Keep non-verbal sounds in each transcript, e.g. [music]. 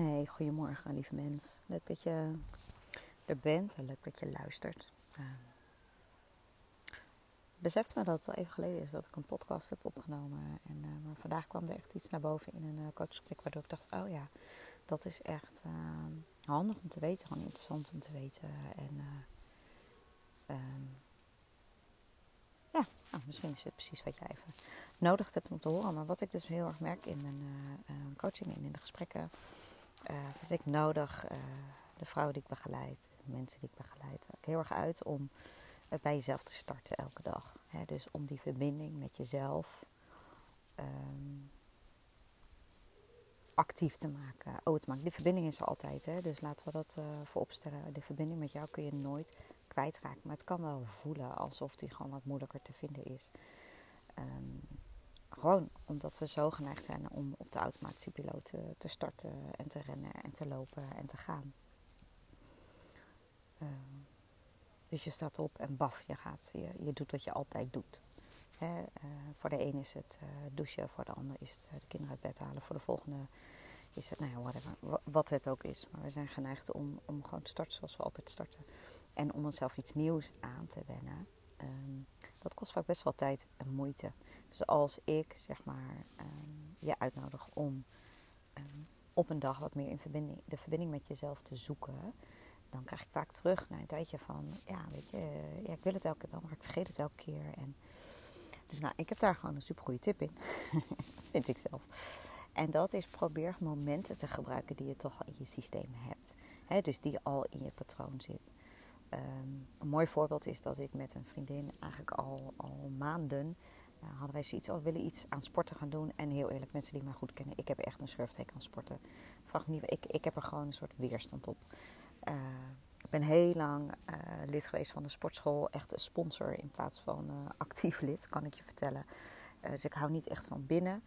Hey, goedemorgen lieve mens. Leuk dat je er bent en leuk dat je luistert. Uh, besefte me dat het al even geleden is dat ik een podcast heb opgenomen. En, uh, maar vandaag kwam er echt iets naar boven in een uh, coachgesprek waardoor ik dacht, oh ja, dat is echt ehm, handig om te weten, gewoon interessant om te weten. En ehm, ja, nou, misschien is het precies wat jij even nodig hebt om te horen. Maar wat ik dus heel erg merk in mijn coaching en in de gesprekken uh, ik nodig, uh, de vrouwen die ik begeleid, de mensen die ik begeleid, heel erg uit om het bij jezelf te starten elke dag. Hè? Dus om die verbinding met jezelf um, actief te maken, oh, te maken. Die verbinding is er altijd, hè? dus laten we dat uh, vooropstellen. De verbinding met jou kun je nooit kwijtraken, maar het kan wel voelen alsof die gewoon wat moeilijker te vinden is. Um, gewoon omdat we zo geneigd zijn om op de automatische piloot te starten en te rennen en te lopen en te gaan. Uh, dus je staat op en baf, je gaat. Je, je doet wat je altijd doet. Hè, uh, voor de een is het uh, douchen, voor de ander is het de kinderen uit bed halen. Voor de volgende is het, nou ja, whatever, wat het ook is. Maar we zijn geneigd om, om gewoon te starten zoals we altijd starten. En om onszelf iets nieuws aan te wennen. Um, dat kost vaak best wel tijd en moeite. Dus als ik zeg maar um, je uitnodig om um, op een dag wat meer in verbinding, de verbinding met jezelf te zoeken, dan krijg ik vaak terug na een tijdje van, ja, weet je, ja, ik wil het elke keer wel, maar ik vergeet het elke keer. En dus nou, ik heb daar gewoon een super goede tip in, [laughs] vind ik zelf. En dat is probeer momenten te gebruiken die je toch al in je systeem hebt. He, dus die al in je patroon zit. Um, een mooi voorbeeld is dat ik met een vriendin eigenlijk al, al maanden nou, hadden wij zoiets, oh, we willen iets aan sporten gaan doen. En heel eerlijk, mensen die mij goed kennen, ik heb echt een surfteken aan sporten. Vraag me niet, ik, ik heb er gewoon een soort weerstand op. Uh, ik ben heel lang uh, lid geweest van de sportschool, echt een sponsor in plaats van actief [laughs] lid, kan ik je vertellen. dus ik hou niet echt van binnen.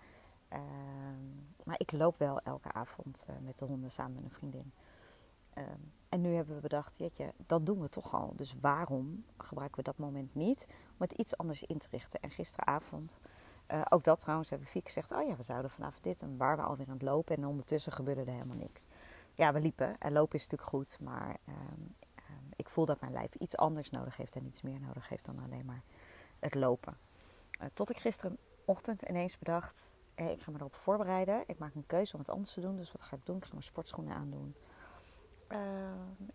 Ehm, maar ik loop wel elke avond met de honden samen met een vriendin. En nu hebben we bedacht, jeetje, dat doen we toch al. Dus waarom gebruiken we dat moment niet om het iets anders in te richten? En gisteravond, uh, ook dat trouwens, hebben Fiek gezegd, oh ja, we zouden vanavond dit. En waren we alweer aan het lopen en ondertussen gebeurde er helemaal niks. Ja, we liepen en lopen is natuurlijk goed, maar um, um, ik voel dat mijn lijf iets anders nodig heeft en iets meer nodig heeft dan alleen maar het lopen. Uh, tot ik gisterenochtend ineens bedacht, eh, ik ga me erop voorbereiden. Ik maak een keuze om het anders te doen, dus wat ga ik doen? Ik ga mijn sportschoenen aandoen. Uh,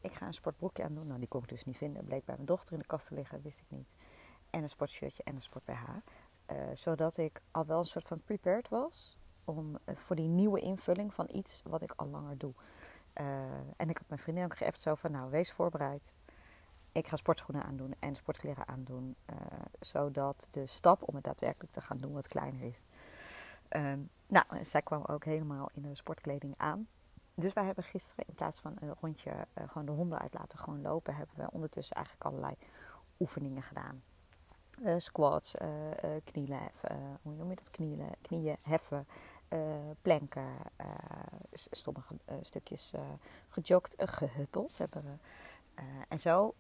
ik ga een sportbroekje aan doen. Nou, die kon ik dus niet vinden. Bleek bij mijn dochter in de kast te liggen, wist ik niet. En een sportshirtje en een sport BH. Uh, zodat ik al wel een soort van prepared was om, uh, voor die nieuwe invulling van iets wat ik al langer doe. en ik had mijn vriendin ook zo van, nou, wees voorbereid. Ik ga sportschoenen aandoen en sportkleren aandoen. zodat de stap om het daadwerkelijk te gaan doen wat kleiner is. Ehm, nou, zij kwam ook helemaal in de sportkleding aan. Dus wij hebben gisteren in plaats van een rondje uh, gewoon de honden uit laten gewoon lopen, hebben we ondertussen eigenlijk allerlei oefeningen gedaan. Uh, squats, uh, knielen heffen, hoe noem je dat? Knielen, knieën heffen, planken, sommige stukjes gejogd, gehuppeld hebben we. en zo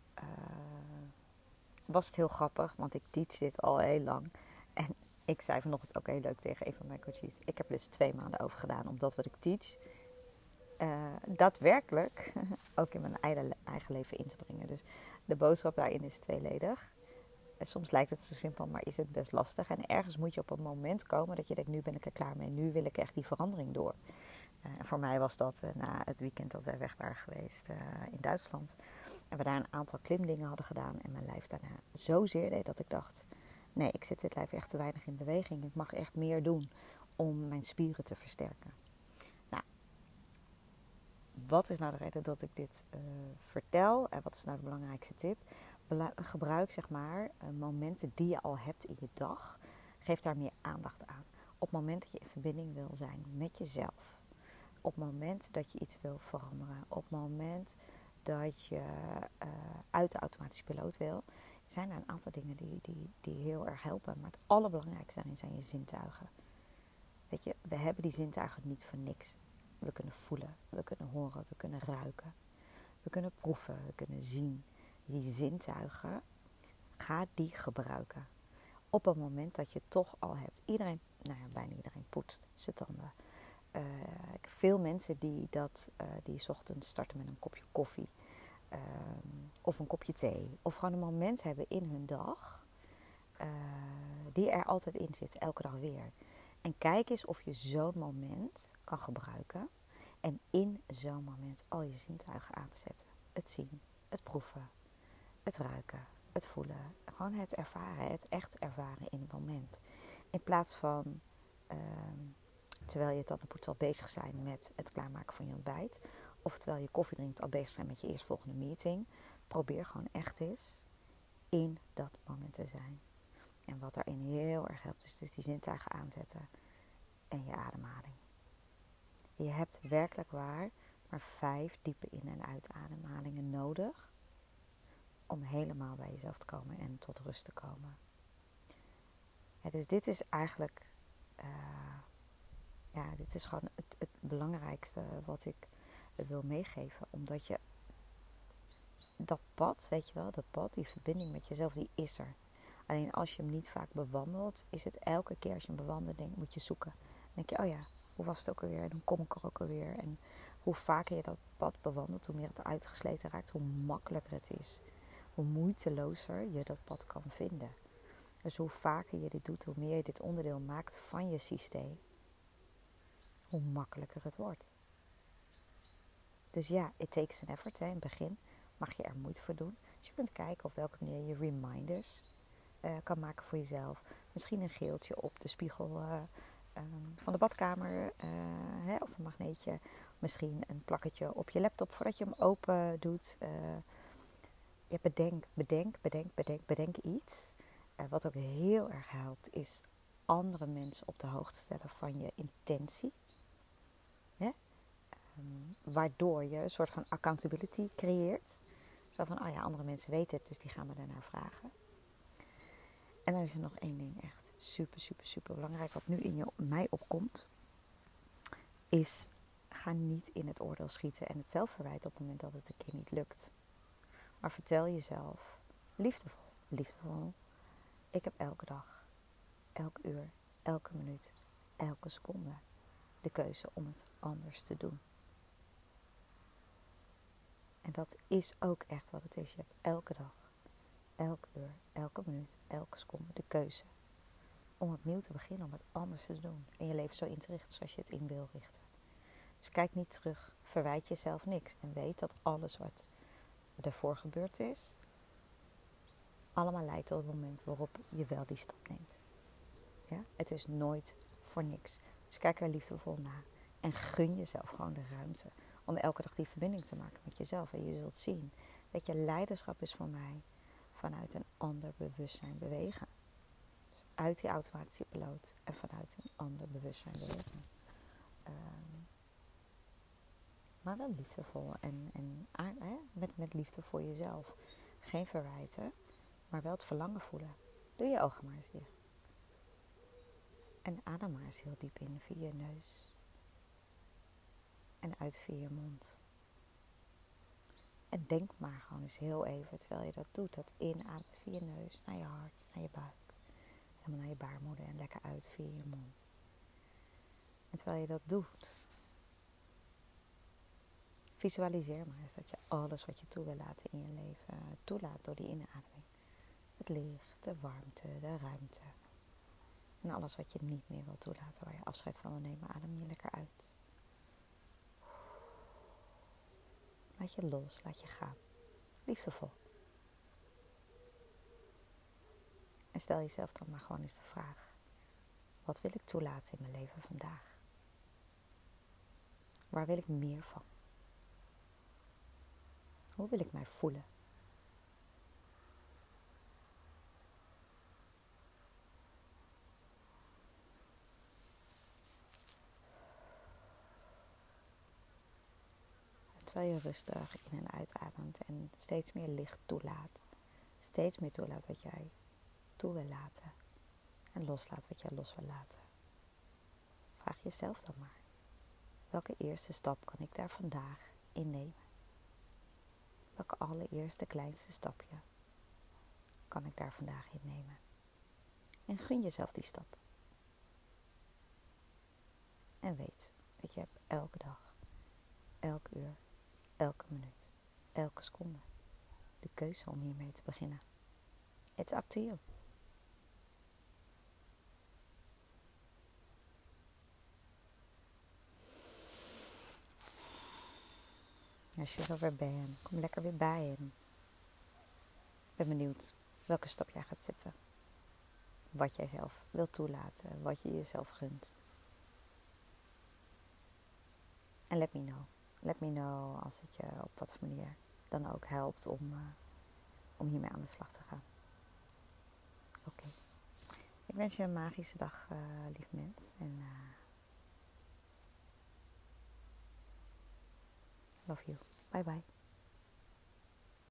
was het heel grappig, want ik teach dit al heel lang. En ik zei vanochtend ook heel leuk tegen een van mijn coaches. Ik heb dus twee maanden over gedaan, omdat wat ik teach uh, daadwerkelijk [laughs] ook in mijn eigen, leven in te brengen. Dus de boodschap daarin is tweeledig. En soms lijkt het zo simpel, maar is het best lastig. En ergens moet je op een moment komen dat je denkt, nu ben ik er klaar mee. Nu wil ik echt die verandering door. En voor mij was dat na het weekend dat wij weg waren geweest in Duitsland. En we daar een aantal klimdingen hadden gedaan. En mijn lijf daarna zozeer deed dat ik dacht, nee, ik zit dit lijf echt te weinig in beweging. Ik mag echt meer doen om mijn spieren te versterken wat is nou de reden dat ik dit uh, vertel en wat is nou de belangrijkste tip? Gebruik zeg maar uh, momenten die je al hebt in je dag. Geef daar meer aandacht aan. Op het moment dat je in verbinding wil zijn met jezelf. Op het moment dat je iets wil veranderen. Op het moment dat je uh, uit de automatische piloot wil. Zijn er een aantal dingen die, die, die heel erg helpen. Maar het allerbelangrijkste daarin zijn je zintuigen. Weet je, we hebben die zintuigen niet voor niks. We kunnen voelen, we kunnen horen, we kunnen ruiken. We kunnen proeven, we kunnen zien. Die zintuigen, ga die gebruiken. Op het moment dat je toch al hebt. Iedereen, nou ja, bijna iedereen poetst zijn tanden. Heb veel mensen die dat, uh, die ochtends starten met een kopje koffie. Uh, of een kopje thee. Of gewoon een moment hebben in hun dag. die er altijd in zit, elke dag weer. En kijk eens of je zo'n moment kan gebruiken. En in zo'n moment al je zintuigen aan te zetten. Het zien, het proeven, het ruiken, het voelen. Gewoon het ervaren, het echt ervaren in het moment. In plaats van, ehm, terwijl je tandenpoets al bezig zijn met het klaarmaken van je ontbijt. Of terwijl je koffie drinkt al bezig zijn met je eerstvolgende meeting. Probeer gewoon echt eens in dat moment te zijn. En wat daarin heel erg helpt, is dus die zintuigen aanzetten en je ademhaling. Je hebt werkelijk waar maar vijf diepe in- en uitademhalingen nodig om helemaal bij jezelf te komen en tot rust te komen. dus dit is eigenlijk, uh, ja, dit is gewoon het, het, belangrijkste wat ik wil meegeven. Omdat je dat pad, weet je wel, dat pad, die verbinding met jezelf, die is er. Alleen als je hem niet vaak bewandelt, is het elke keer als je hem bewandelt, denk, moet je zoeken. Dan denk je, oh ja, hoe was het ook alweer? En dan kom ik er ook alweer. En hoe vaker je dat pad bewandelt, hoe meer het uitgesleten raakt, hoe makkelijker het is. Hoe moeitelozer je dat pad kan vinden. Dus hoe vaker je dit doet, hoe meer je dit onderdeel maakt van je systeem, hoe makkelijker het wordt. Dus ja, it takes an effort. Hè. In het begin mag je er moeite voor doen. Dus je kunt kijken op welke manier je reminders uh, kan maken voor jezelf. Misschien een geeltje op de spiegel uh, um, van de badkamer uh, hè, of een magneetje. Misschien een plakketje op je laptop voordat je hem open doet. bedenk, bedenk, bedenk, bedenk, bedenk iets. wat ook heel erg helpt is andere mensen op de hoogte stellen van je intentie. Um, waardoor je een soort van accountability creëert. Zo van, oh ja, andere mensen weten het, dus die gaan me daarnaar vragen. En dan is er nog één ding echt super, super, super belangrijk. Wat nu in je, mij opkomt. Is ga niet in het oordeel schieten en het zelfverwijt op het moment dat het een keer niet lukt. Maar vertel jezelf liefdevol, liefdevol. Ik heb elke dag, elk uur, elke minuut, elke seconde de keuze om het anders te doen. En dat is ook echt wat het is. Je hebt elke dag elke uur, elke minuut, elke seconde de keuze om opnieuw te beginnen, om het anders te doen. En je leven zo in te richten zoals je het in wil richten. Dus kijk niet terug, verwijt jezelf niks. En weet dat alles wat ervoor gebeurd is, allemaal leidt tot het moment waarop je wel die stap neemt. Ja? Het is nooit voor niks. Dus kijk er liefdevol naar. En gun jezelf gewoon de ruimte om elke dag die verbinding te maken met jezelf. En je zult zien dat je leiderschap is voor mij vanuit een ander bewustzijn bewegen. Dus uit die automatische piloot en vanuit een ander bewustzijn bewegen. Um, maar wel liefdevol en, en hè, met, met liefde voor jezelf. Geen verwijten, maar wel het verlangen voelen. Doe je ogen maar eens dicht. En adem maar eens heel diep in via je neus. En uit via je mond. En denk maar gewoon eens heel even, terwijl je dat doet, dat inademen via je neus, naar je hart, naar je buik. Helemaal naar je baarmoeder en lekker uit via je mond. En terwijl je dat doet, visualiseer maar eens dat je alles wat je toe wil laten in je leven toelaat door die inademing. Het licht, de warmte, de ruimte. En alles wat je niet meer wil toelaten, waar je afscheid van wil nemen, adem je lekker uit. Laat je los, laat je gaan. Liefdevol. En stel jezelf dan maar gewoon eens de vraag: wat wil ik toelaten in mijn leven vandaag? Waar wil ik meer van? Hoe wil ik mij voelen? Terwijl je rustig in en uitademt en steeds meer licht toelaat. Steeds meer toelaat wat jij toe wil laten. En loslaat wat jij los wil laten. Vraag jezelf dan maar. Welke eerste stap kan ik daar vandaag in nemen? Welke allereerste kleinste stapje kan ik daar vandaag in nemen? En gun jezelf die stap. En weet dat je hebt elke dag, elk uur, elke minuut, elke seconde de keuze om hiermee te beginnen. It's up to you. Als je er weer bent, kom lekker weer bij en ik ben benieuwd welke stap jij gaat zetten. Wat jij zelf wilt toelaten, wat je jezelf gunt. En let me know. Let me know als het je op wat manier dan ook helpt om, uh, om hiermee aan de slag te gaan. Oké. Ik wens je een magische dag, uh, lief mens. En uh, love you. Bye bye.